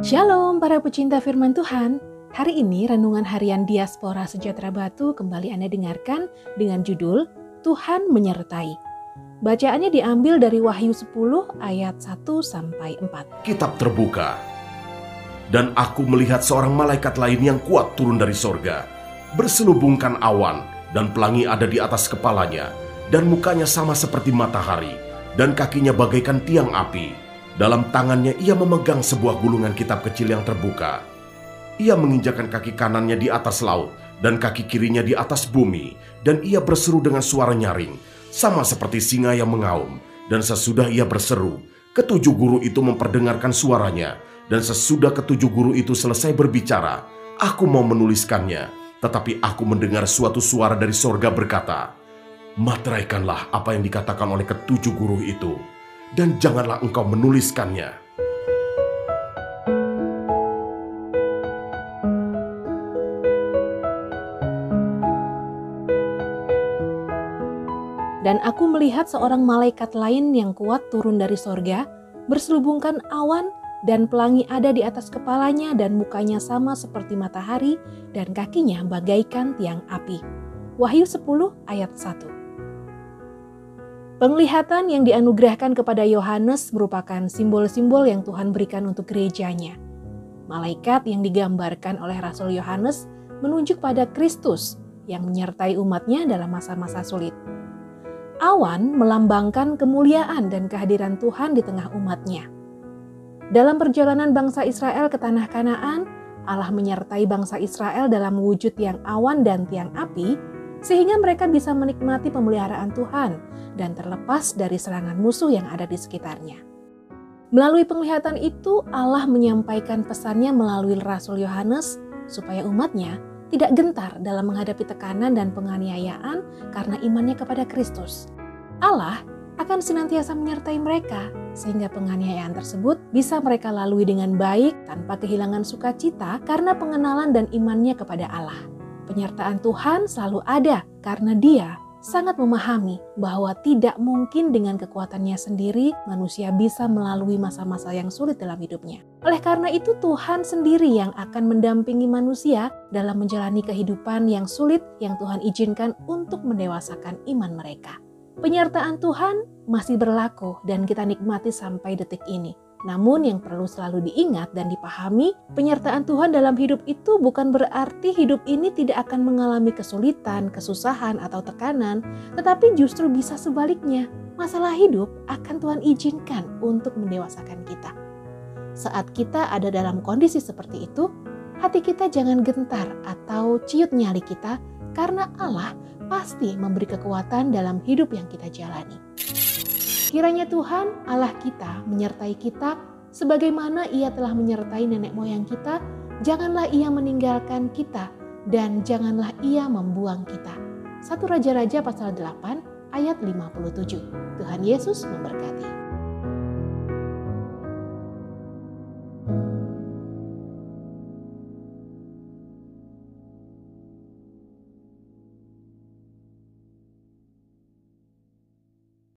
Shalom para pecinta firman Tuhan. Hari ini renungan harian Diaspora Sejahtera Batu kembali Anda dengarkan dengan judul Tuhan menyertai. Bacaannya diambil dari Wahyu 10 ayat 1 sampai 4. Kitab terbuka. Dan aku melihat seorang malaikat lain yang kuat turun dari sorga, berselubungkan awan, dan pelangi ada di atas kepalanya, dan mukanya sama seperti matahari, dan kakinya bagaikan tiang api. Dalam tangannya ia memegang sebuah gulungan kitab kecil yang terbuka. Ia menginjakan kaki kanannya di atas laut dan kaki kirinya di atas bumi, dan ia berseru dengan suara nyaring, sama seperti singa yang mengaum. Dan sesudah ia berseru, ketujuh guru itu memperdengarkan suaranya, dan sesudah ketujuh guru itu selesai berbicara, aku mau menuliskannya, tetapi aku mendengar suatu suara dari sorga berkata, Materaikanlah apa yang dikatakan oleh ketujuh guru itu, dan janganlah engkau menuliskannya. Dan aku melihat seorang malaikat lain yang kuat turun dari sorga, berselubungkan awan dan pelangi ada di atas kepalanya dan mukanya sama seperti matahari dan kakinya bagaikan tiang api. Wahyu 10 ayat 1 Penglihatan yang dianugerahkan kepada Yohanes merupakan simbol-simbol yang Tuhan berikan untuk gerejanya. Malaikat yang digambarkan oleh Rasul Yohanes menunjuk pada Kristus yang menyertai umatnya dalam masa-masa sulit. Awan melambangkan kemuliaan dan kehadiran Tuhan di tengah umatnya. Dalam perjalanan bangsa Israel ke tanah Kanaan, Allah menyertai bangsa Israel dalam wujud yang awan dan tiang api, sehingga mereka bisa menikmati pemeliharaan Tuhan dan terlepas dari serangan musuh yang ada di sekitarnya. Melalui penglihatan itu, Allah menyampaikan pesannya melalui Rasul Yohanes supaya umatnya tidak gentar dalam menghadapi tekanan dan penganiayaan karena imannya kepada Kristus. Allah akan senantiasa menyertai mereka sehingga penganiayaan tersebut bisa mereka lalui dengan baik tanpa kehilangan sukacita karena pengenalan dan imannya kepada Allah. Penyertaan Tuhan selalu ada karena Dia sangat memahami bahwa tidak mungkin dengan kekuatannya sendiri manusia bisa melalui masa-masa yang sulit dalam hidupnya. Oleh karena itu Tuhan sendiri yang akan mendampingi manusia dalam menjalani kehidupan yang sulit yang Tuhan izinkan untuk mendewasakan iman mereka. Penyertaan Tuhan masih berlaku dan kita nikmati sampai detik ini. Namun yang perlu selalu diingat dan dipahami, penyertaan Tuhan dalam hidup itu bukan berarti hidup ini tidak akan mengalami kesulitan, kesusahan, atau tekanan, tetapi justru bisa sebaliknya. Masalah hidup akan Tuhan izinkan untuk mendewasakan kita. Saat kita ada dalam kondisi seperti itu, hati kita jangan gentar atau ciut nyali kita karena Allah pasti memberi kekuatan dalam hidup yang kita jalani. Kiranya Tuhan Allah kita menyertai kita sebagaimana ia telah menyertai nenek moyang kita, janganlah ia meninggalkan kita dan janganlah ia membuang kita. Satu Raja-Raja pasal 8 ayat 57. Tuhan Yesus memberkati.